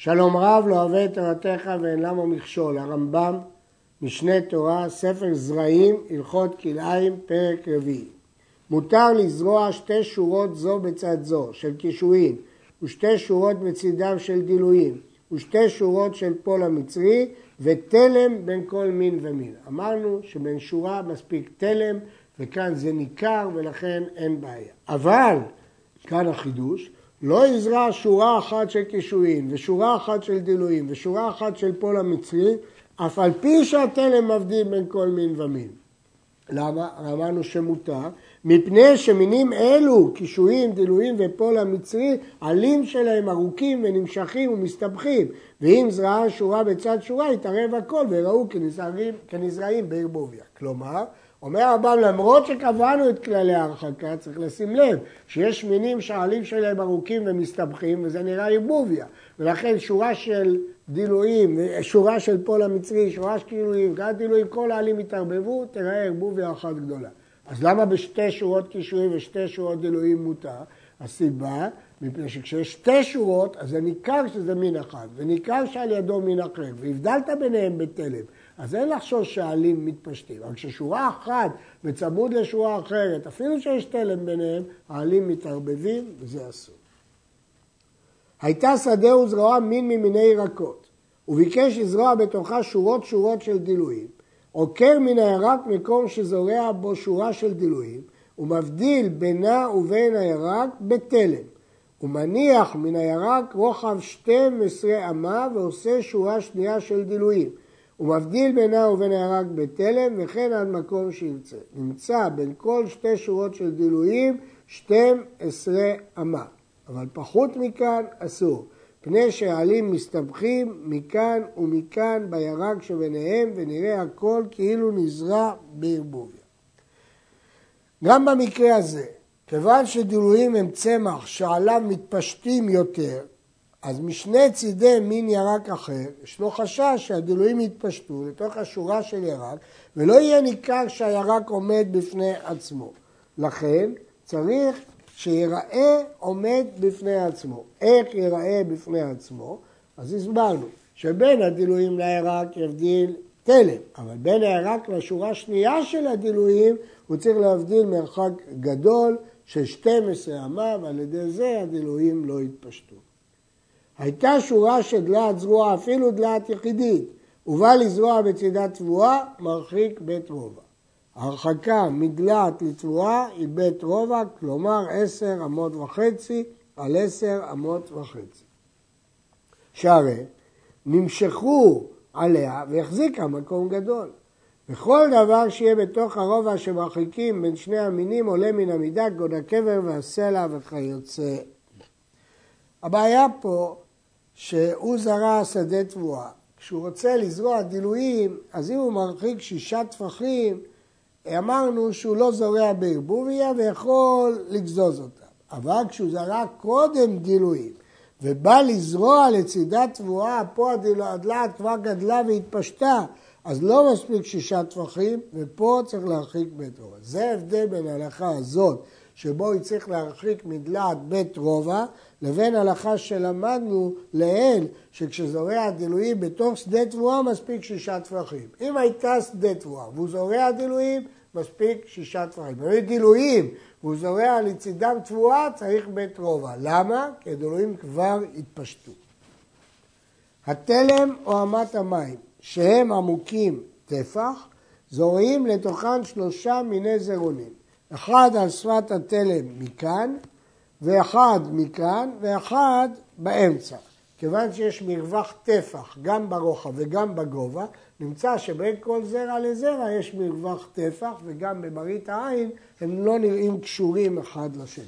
שלום רב לא אוהב את תורתך ואין למה מכשול, הרמב"ם, משנה תורה, ספר זרעים, הלכות כלאיים, פרק רביעי. מותר לזרוע שתי שורות זו בצד זו, של קישואין, ושתי שורות בצדם של דילויים, ושתי שורות של פול המצרי, ותלם בין כל מין ומין. אמרנו שבין שורה מספיק תלם, וכאן זה ניכר ולכן אין בעיה. אבל, כאן החידוש, לא יזרע שורה אחת של קישואין, ושורה אחת של דילויים, ושורה אחת של פול המצרי, אף על פי שהתלם מבדיל בין כל מין ומין. למה? אמרנו שמותר, מפני שמינים אלו, קישואים, דילויים ופול המצרי, עלים שלהם ארוכים ונמשכים ומסתבכים, ואם זרעה שורה בצד שורה, יתערב הכל וראו כנזרעים בערבוביה. כלומר, אומר הרמב"ם, למרות שקבענו את כללי ההרחקה, צריך לשים לב שיש מינים שהעלים שלהם ארוכים ומסתבכים, וזה נראה ערבוביה. ולכן שורה של דילויים, שורה של פול המצרי, שורה של גילויים, גם דילויים, כל העלים יתערבבו, תראה ערבוביה אחת גדולה. אז למה בשתי שורות קישורים ושתי שורות דילויים מותר? הסיבה, מפני שכשיש שתי שורות, אז זה ניכר שזה מין אחד, וניכר שעל ידו מין אחר, והבדלת ביניהם בתלם. אז אין לחשוש שהעלים מתפשטים. אבל כששורה אחת וצמוד לשורה אחרת, אפילו שיש תלם ביניהם, העלים מתערבבים וזה אסור. הייתה שדה וזרוע מין ממיני ירקות, וביקש לזרוע בתוכה שורות שורות של דילויים. עוקר מן הירק מקום שזורע בו שורה של דילויים, ומבדיל בינה ובין הירק בתלם. ומניח מן הירק רוחב 12 אמה ועושה שורה שנייה של דילויים. הוא מבדיל בינה ובין הירק בתלם וכן עד מקום שירצה. נמצא בין כל שתי שורות של דילויים 12 אמה, אבל פחות מכאן אסור. פני שהעלים מסתבכים מכאן ומכאן בירק שביניהם ונראה הכל כאילו נזרע בערבוביה. גם במקרה הזה, כיוון שדילויים הם צמח שעליו מתפשטים יותר, אז משני צידי מין ירק אחר, יש לו חשש שהדילויים יתפשטו לתוך השורה של ירק, ולא יהיה ניכר שהירק עומד בפני עצמו. לכן צריך שיראה עומד בפני עצמו. איך ייראה בפני עצמו? אז הסברנו שבין הדילויים לירק יבדיל תלם, אבל בין הירק לשורה השנייה של הדילויים הוא צריך להבדיל מרחק גדול של 12 אמה, ועל ידי זה הדילויים לא יתפשטו. הייתה שורה של דלת זרוע, אפילו דלת יחידית, ובא לזרוע בצידה תבואה, מרחיק בית רובע. הרחקה מדלת לתבואה היא בית רובע, כלומר עשר אמות וחצי על עשר אמות וחצי. שהרי נמשכו עליה והחזיקה מקום גדול. וכל דבר שיהיה בתוך הרובע שמרחיקים בין שני המינים עולה מן המידה כגון הקבר והסלע וכיוצא. הבעיה פה שהוא זרע שדה תבואה. כשהוא רוצה לזרוע דילויים, אז אם הוא מרחיק שישה טפחים, אמרנו שהוא לא זורע בערבוביה ויכול לגזוז אותם. אבל כשהוא זרע קודם דילויים ובא לזרוע לצידה תבואה, פה הדלעת כבר גדלה והתפשטה, אז לא מספיק שישה טפחים, ופה צריך להרחיק בית רובע. זה ההבדל בין ההלכה הזאת, שבו היא צריך להרחיק מדלעת בית רובע, לבין הלכה שלמדנו לעיל, שכשזורע דילויים בתוך שדה תבואה מספיק שישה טפחים. אם הייתה שדה תבואה והוא זורע דילויים, מספיק שישה טפחים. אם היו דילויים והוא זורע לצידם תבואה, צריך בית רובע. למה? כי הדילויים כבר התפשטו. התלם או אמת המים, שהם עמוקים טפח, זורעים לתוכן שלושה מיני זרעונים. אחד על שפת התלם מכאן, ואחד מכאן ואחד באמצע. כיוון שיש מרווח טפח גם ברוחב וגם בגובה, נמצא שבין כל זרע לזרע יש מרווח טפח וגם במראית העין הם לא נראים קשורים אחד לשני.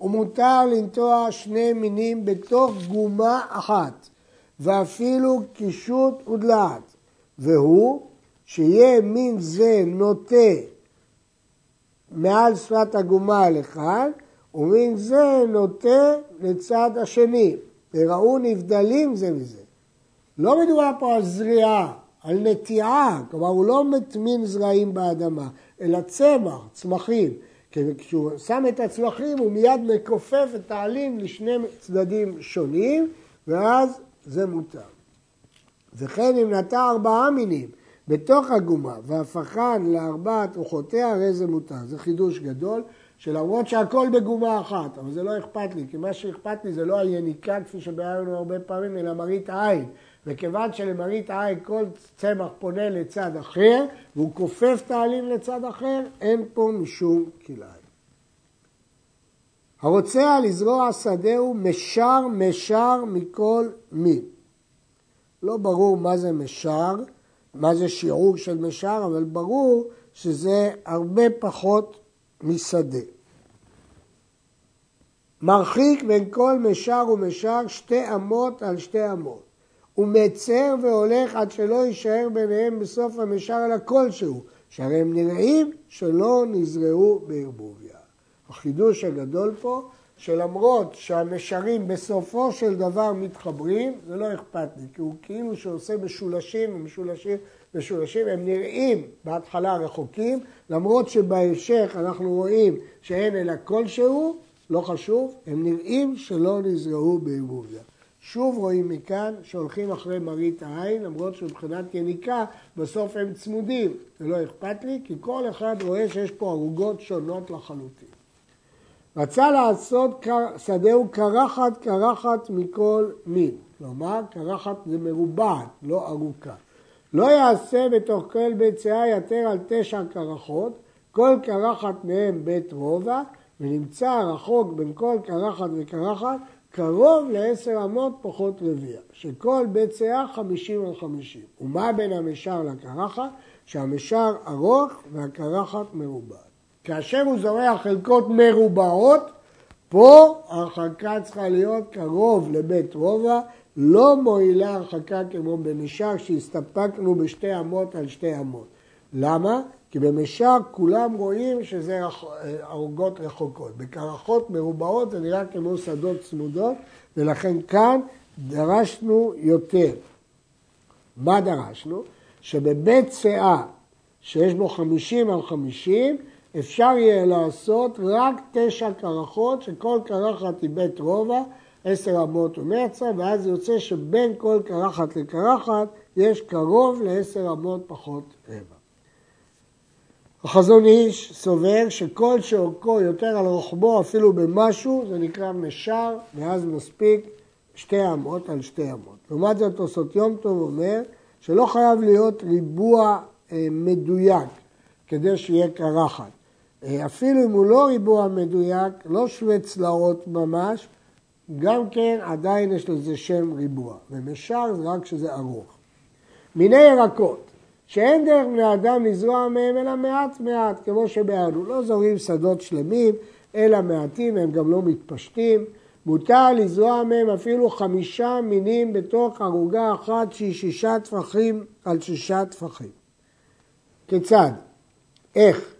ומותר לנטוע שני מינים בתוך גומה אחת ואפילו קישוט ודלעת והוא שיהיה מין זה נוטה מעל שפת הגומה לכאן ומין זה נוטה לצד השני, וראו נבדלים זה מזה. לא מדובר פה על זריעה, על נטיעה, כלומר הוא לא מטמין זרעים באדמה, אלא צמח, צמחים. כשהוא שם את הצמחים הוא מיד מכופף את העלים לשני צדדים שונים, ואז זה מותר. וכן אם נטע ארבעה מינים בתוך הגומה והפכן לארבעת רוחותיה, הרי זה מותר. זה חידוש גדול, שלמרות שהכל בגומה אחת, אבל זה לא אכפת לי, כי מה שאכפת לי זה לא היניקה כפי שביארנו הרבה פעמים, אלא מראית עין. וכיוון שלמראית עין כל צמח פונה לצד אחר, והוא כופף את העלים לצד אחר, אין פה משום כלאיים. הרוצה לזרוע שדהו משר משר מכל מין. לא ברור מה זה משר, מה זה שיעור של משר, אבל ברור שזה הרבה פחות משדה. מרחיק בין כל משר ומשר שתי אמות על שתי אמות. הוא מצר והולך עד שלא יישאר ביניהם בסוף המשר אלא כלשהו, שהרי הם נראים שלא נזרעו בערבוביה. החידוש הגדול פה, שלמרות שהמשרים בסופו של דבר מתחברים, זה לא אכפת לי, כי הוא כאילו שעושה משולשים ומשולשים ומשולשים, הם נראים בהתחלה רחוקים, למרות שבהמשך אנחנו רואים שאין אלא כלשהו, לא חשוב, הם נראים שלא נזרעו בערבוביה. שוב רואים מכאן שהולכים אחרי מראית העין, למרות שמבחינת יניקה בסוף הם צמודים. זה לא אכפת לי, כי כל אחד רואה שיש פה ערוגות שונות לחלוטין. רצה לעשות שדהו קרחת קרחת מכל מין. כלומר, קרחת זה מרובעת, לא ארוכה. לא יעשה בתוך כל ביציה יתר על תשע קרחות, כל קרחת מהם בית רובע, ונמצא רחוק בין כל קרחת וקרחת קרוב לעשר אמות פחות רביע, שכל שיער חמישים על חמישים. ומה בין המשר לקרחת? שהמשר ארוך והקרחת מרובעת. כאשר הוא זורע חלקות מרובעות, פה ההרחקה צריכה להיות קרוב לבית רובע, לא מועילה הרחקה כמו במשר שהסתפקנו בשתי אמות על שתי אמות. למה? כי במשק כולם רואים שזה ערוגות רחוקות. בקרחות מרובעות זה נראה כמו שדות צמודות, ולכן כאן דרשנו יותר. מה דרשנו? שבבית שאה, שיש בו חמישים על חמישים, אפשר יהיה לעשות רק תשע קרחות, שכל קרחת היא בית רובע, עשר אמות ומרצה, ואז יוצא שבין כל קרחת לקרחת יש קרוב לעשר אמות פחות רבע. החזון איש סובר שכל שאורכו יותר על רוחבו אפילו במשהו, זה נקרא משר, ואז מספיק שתי אמות על שתי אמות. לעומת זאת תוספות יום טוב אומר שלא חייב להיות ריבוע אה, מדויק כדי שיהיה קרחת. אה, אפילו אם הוא לא ריבוע מדויק, לא שווה צלעות ממש, גם כן עדיין יש לזה שם ריבוע, ומשר זה רק כשזה ארוך. מיני ירקות, שאין דרך בני אדם לזרוע מהם אלא מעט מעט, כמו שבענו. לא זורעים שדות שלמים, אלא מעטים, הם גם לא מתפשטים. מותר לזרוע מהם אפילו חמישה מינים בתוך ערוגה אחת שהיא שישה טפחים על שישה טפחים. כיצד? איך?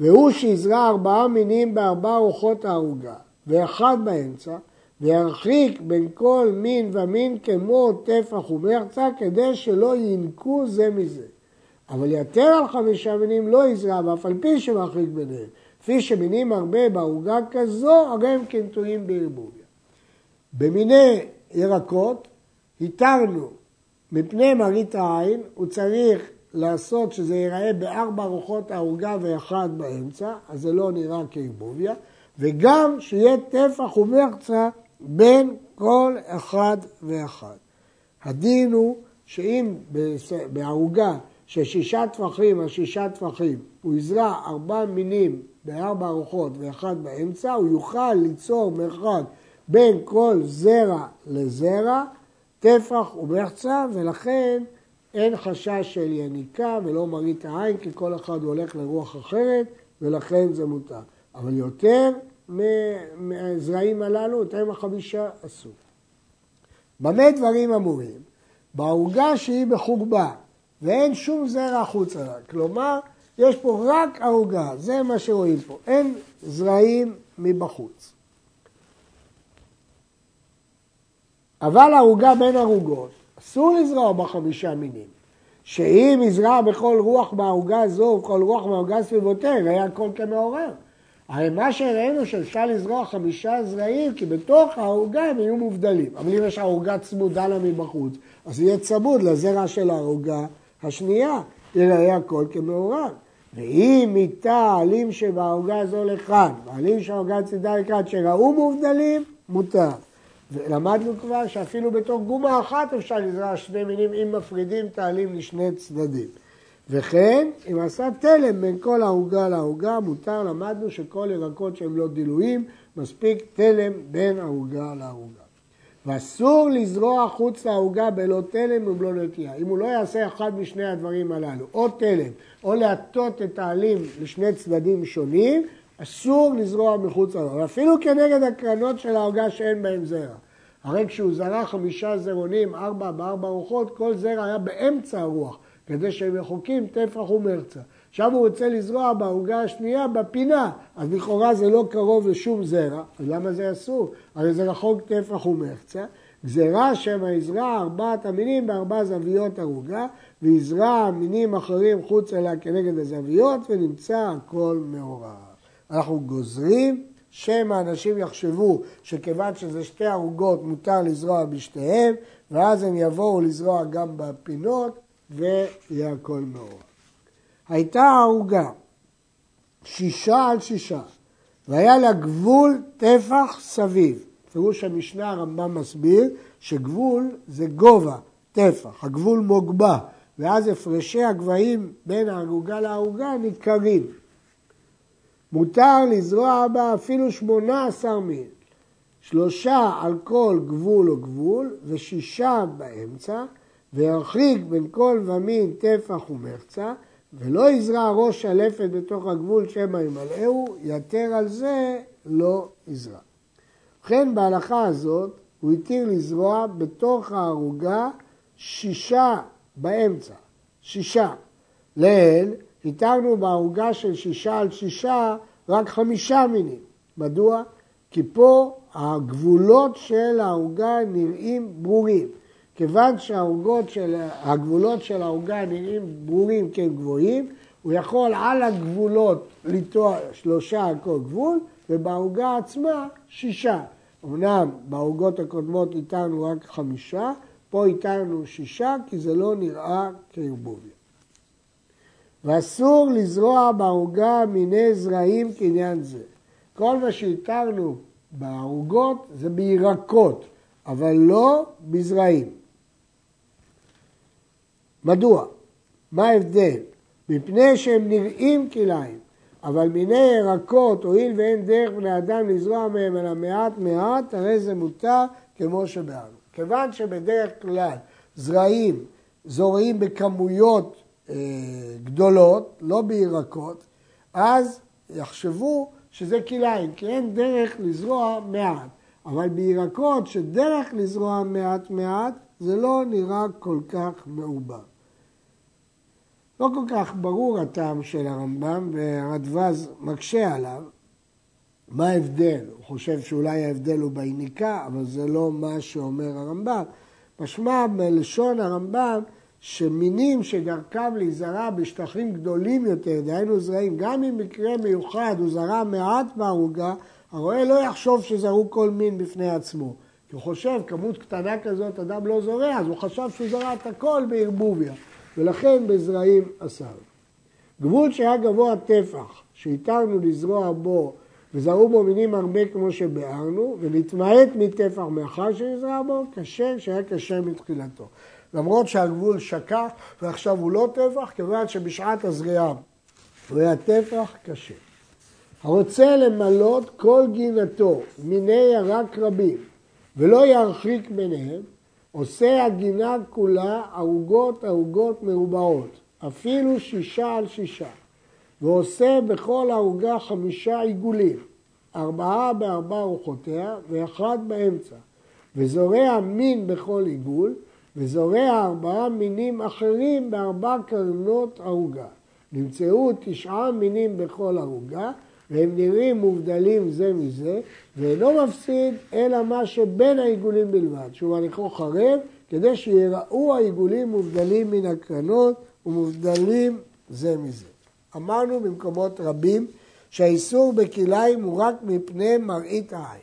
והוא שיזרע ארבעה מינים בארבע רוחות הערוגה, ואחד באמצע, וירחיק בין כל מין ומין כמו טפח ומרצה, כדי שלא ינקו זה מזה. אבל יתר על חמישה מינים לא יזרע, ואף על פי שמרחיק ביניהם. כפי שמינים הרבה בעוגה כזו, הרי הם כנטועים בערבוביה. במיני ירקות התרנו מפני מראית העין, הוא צריך לעשות שזה ייראה בארבע רוחות העוגה ואחד באמצע, אז זה לא נראה כערבוביה, וגם שיהיה טפח ומחצה בין כל אחד ואחד. הדין הוא שאם בערוגה ששישה טפחים על שישה טפחים, הוא יזרע ארבע מינים בארבע ארוחות ואחד באמצע, הוא יוכל ליצור מרחק בין כל זרע לזרע, טפח ומחצה, ולכן אין חשש של יניקה ולא מראית העין, כי כל אחד הולך לרוח אחרת, ולכן זה מותר. אבל יותר מהזרעים הללו, יותר מחמישה אסור. במה דברים אמורים? בעוגה שהיא בחורבה, ואין שום זרע חוצה לה. כלומר, יש פה רק ערוגה, זה מה שרואים פה, אין זרעים מבחוץ. אבל ערוגה בין ערוגות, אסור לזרוע בחמישה מינים. שאם יזרע בכל רוח בערוגה זו ובכל רוח בערוגה סביבותיה, היה הכל כמעורר. הרי מה שראינו שאפשר לזרוע חמישה זרעים, כי בתוך העוגה הם יהיו מובדלים. אבל אם יש עוגה צמודה לה מבחוץ, אז יהיה צמוד לזרע של העוגה השנייה, יראה הכל כמעורב. ואם איתה עלים שבעוגה זו לכאן, ועלים שהעוגה צידה לכאן, שראו מובדלים, מותר. ולמדנו כבר שאפילו בתוך גומה אחת אפשר לזרוע שני מינים אם מפרידים את העלים לשני צדדים. וכן, אם עשה תלם בין כל העוגה לעוגה, מותר, למדנו שכל ירקות שהם לא דילויים, מספיק תלם בין העוגה לעוגה. ואסור לזרוע חוץ לעוגה בלא תלם ובלא נטייה. אם הוא לא יעשה אחד משני הדברים הללו, או תלם, או להטות את העלים לשני צדדים שונים, אסור לזרוע מחוץ לעוגה. אפילו כנגד הקרנות של העוגה שאין בהם זרע. הרי כשהוא זרע חמישה זרעונים, ארבע בארבע רוחות, כל זרע היה באמצע הרוח. כדי שהם רחוקים טפח ומרצה. עכשיו הוא רוצה לזרוע בעוגה השנייה בפינה, אז לכאורה זה לא קרוב לשום זרע, אז למה זה אסור? הרי זה רחוק טפח ומרצה. גזירה שמא יזרע ארבעת המינים בארבע זוויות ערוגה, ויזרע מינים אחרים חוץ אליה כנגד הזוויות, ונמצא הכל מעורב. אנחנו גוזרים שמא אנשים יחשבו שכיוון שזה שתי ערוגות מותר לזרוע בשתיהן, ואז הם יבואו לזרוע גם בפינות, ויהיה הכל מעורב. הייתה העוגה שישה על שישה, והיה לה גבול טפח סביב. פירוש המשנה הרמב"ם מסביר שגבול זה גובה, טפח, הגבול מוגבה, ואז הפרשי הגבהים בין הערוגה לערוגה ניכרים. מותר לזרוע בה אפילו שמונה עשר מיל, שלושה על כל גבול או גבול ושישה באמצע, וירחיק בין כל ומין טפח ומחצה, ולא יזרע ראש שלפת בתוך הגבול שמא ימלאהו, יתר על זה לא יזרע. ובכן בהלכה הזאת הוא התיר לזרוע בתוך הערוגה שישה באמצע, שישה. לעיל התרנו בערוגה של שישה על שישה רק חמישה מינים. מדוע? כי פה הגבולות של הערוגה נראים ברורים. כיוון שהגבולות של העוגה נראים ברורים כגבוהים, הוא יכול על הגבולות לטוע שלושה על כל גבול, ובעוגה עצמה שישה. אמנם בעוגות הקודמות איתרנו רק חמישה, פה איתרנו שישה, כי זה לא נראה כערבוביה. ואסור לזרוע בעוגה מיני זרעים כעניין זה. כל מה שאיתרנו בערוגות זה בירקות, אבל לא בזרעים. מדוע? מה ההבדל? מפני שהם נראים כליים, אבל מיני ירקות, הואיל ואין דרך בני אדם לזרוע מהם אלא מעט מעט, הרי זה מותר כמו שבאנו. כיוון שבדרך כלל זרעים זורעים בכמויות אה, גדולות, לא בירקות, אז יחשבו שזה כליים, כי אין דרך לזרוע מעט. אבל בירקות שדרך לזרוע מעט מעט, זה לא נראה כל כך מעובד. לא כל כך ברור הטעם של הרמב"ם, והרדווז מקשה עליו. מה ההבדל? הוא חושב שאולי ההבדל הוא ביניקה, אבל זה לא מה שאומר הרמב"ם. משמע בלשון הרמב"ם שמינים שדרכם להיזרע בשטחים גדולים יותר, דהיינו זרעים, גם אם מקרה מיוחד הוא זרע מעט בערוגה, הרועה לא יחשוב שזרעו כל מין בפני עצמו. כי הוא חושב, כמות קטנה כזאת אדם לא זורע, אז הוא חשב שהוא זרע את הכל בערבוביה. ולכן בזרעים אסר. גבול שהיה גבוה טפח, שהתרנו לזרוע בו וזרעו בו מינים הרבה כמו שביארנו, ולהתמעט מטפח מאחר שנזרע בו, כשר שהיה כשר מתחילתו. למרות שהגבול שקע ועכשיו הוא לא טפח, כיוון שבשעת הזריעה הוא היה טפח קשה. הרוצה למלות כל גינתו מיני ירק רבים ולא ירחיק ביניהם, עושה הגינה כולה ערוגות ערוגות מרובעות, אפילו שישה על שישה, ועושה בכל ערוגה חמישה עיגולים, ארבעה בארבע רוחותיה ואחד באמצע, וזורע מין בכל עיגול, וזורע ארבעה מינים אחרים בארבע קרנות ערוגה. נמצאו תשעה מינים בכל ערוגה, והם נראים מובדלים זה מזה, ואינו מפסיד אלא מה שבין העיגולים בלבד, שהוא מניחו חרב, כדי שיראו העיגולים מובדלים מן הקרנות ומובדלים זה מזה. אמרנו במקומות רבים שהאיסור בכליים הוא רק מפני מראית העין.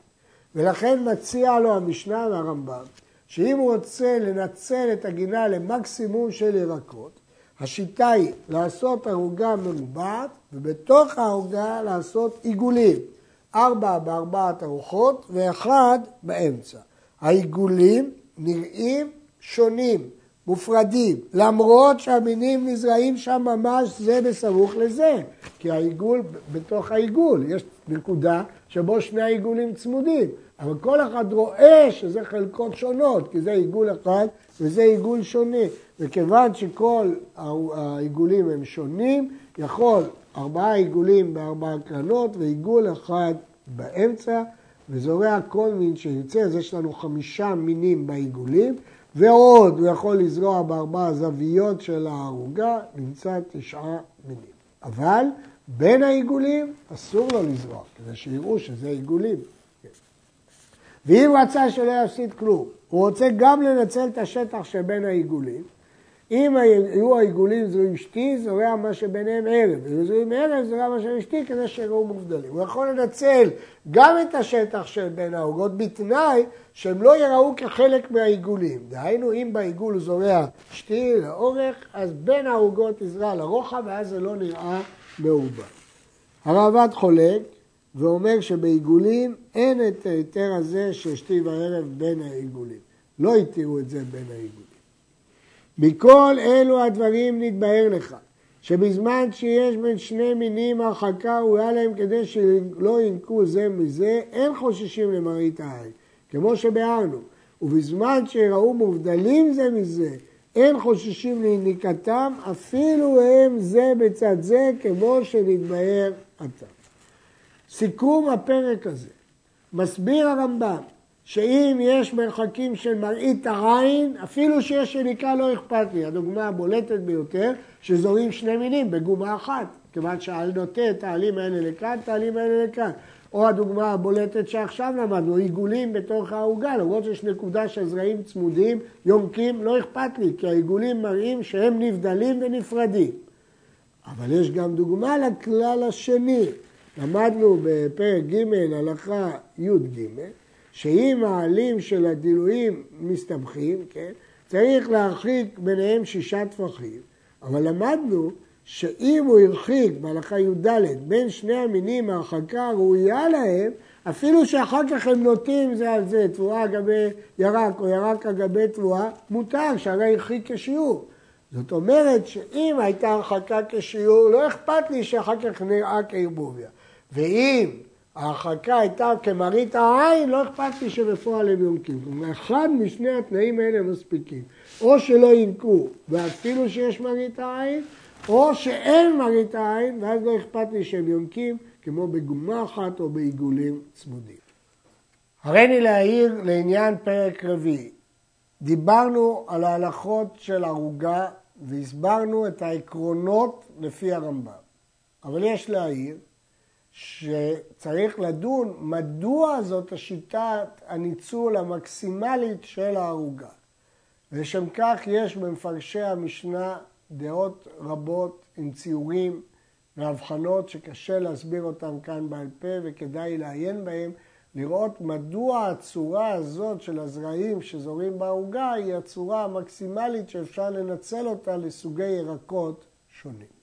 ולכן מציע לו המשנה והרמב"ם, שאם הוא רוצה לנצל את הגינה למקסימום של ירקות, השיטה היא לעשות ערוגה מרובעת, ובתוך הערוגה לעשות עיגולים. ארבע בארבעת ארוחות ואחד באמצע. העיגולים נראים שונים, מופרדים, למרות שהמינים נזרעים שם ממש זה בסמוך לזה, כי העיגול בתוך העיגול, יש נקודה שבו שני העיגולים צמודים, אבל כל אחד רואה שזה חלקות שונות, כי זה עיגול אחד וזה עיגול שונה, וכיוון שכל העיגולים הם שונים, יכול ארבעה עיגולים בארבעה קרנות ועיגול אחד באמצע, וזורע כל מין שיוצא, אז יש לנו חמישה מינים בעיגולים, ועוד הוא יכול לזרוע בארבע זוויות של הערוגה, נמצא תשעה מינים. אבל בין העיגולים אסור לו לזרוע, כדי שיראו שזה עיגולים. ואם רצה שלא יפסיד כלום, הוא רוצה גם לנצל את השטח שבין העיגולים, אם היו העיגולים זרועים שתי, זורע מה שביניהם ערב. אם זרועים ערב, זורע מה שביניהם שתי, כדי שיראו מובדלים. הוא יכול לנצל גם את השטח של בין העוגות, בתנאי שהם לא יראו כחלק מהעיגולים. דהיינו, אם בעיגול זורע שתי לאורך, אז בין העוגות יזרע לרוחב, ואז זה לא נראה מעובד. הרעב"ד חולק ואומר שבעיגולים אין את ההיתר הזה של שתי וערב בין העיגולים. לא התירו את זה בין העיגולים. מכל אלו הדברים נתבהר לך, שבזמן שיש בין שני מינים הרחקה ראויה להם כדי שלא ינקו זה מזה, אין חוששים למראית העין, כמו שביארנו. ובזמן שראו מובדלים זה מזה, אין חוששים ליניקתם, אפילו הם זה בצד זה, כמו שנתבהר עתה. סיכום הפרק הזה, מסביר הרמב"ם שאם יש מרחקים של מראית העין, אפילו שיש יניקה לא אכפת לי. הדוגמה הבולטת ביותר, שזורים שני מינים בגומה אחת, כיוון שהעל נוטה את העלים האלה לכאן, את העלים האלה לכאן. או הדוגמה הבולטת שעכשיו למדנו, עיגולים בתוך העוגה, למרות שיש נקודה של זרעים צמודים, יונקים, לא אכפת לי, כי העיגולים מראים שהם נבדלים ונפרדים. אבל יש גם דוגמה לכלל השני. למדנו בפרק ג' הלכה י"ג, שאם העלים של הדילויים מסתבכים, כן, צריך להרחיק ביניהם שישה טפחים, אבל למדנו שאם הוא הרחיק בהלכה י"ד בין שני המינים ההרחקה הראויה להם, אפילו שאחר כך הם נוטים זה על זה, תבואה על גבי ירק או ירק על גבי תבואה, מותר שהרי הרחיק כשיעור. זאת אומרת שאם הייתה הרחקה כשיעור, לא אכפת לי שאחר כך נראה כערבוביה. ואם ההרחקה הייתה כמראית העין, לא אכפת לי שבפועל הם יונקים. אחד משני התנאים האלה מספיקים. או שלא ינקו, ואפילו שיש מראית העין, או שאין מראית העין, ואז לא אכפת לי שהם יונקים, כמו בגומה אחת או בעיגולים צמודים. הריני להעיר לעניין פרק רביעי. דיברנו על ההלכות של ערוגה והסברנו את העקרונות לפי הרמב"ם. אבל יש להעיר שצריך לדון מדוע זאת השיטת הניצול המקסימלית של הערוגה. ולשם כך יש במפרשי המשנה דעות רבות עם ציורים והבחנות שקשה להסביר אותם כאן בעל פה וכדאי לעיין בהם, לראות מדוע הצורה הזאת של הזרעים שזורים בערוגה היא הצורה המקסימלית שאפשר לנצל אותה לסוגי ירקות שונים.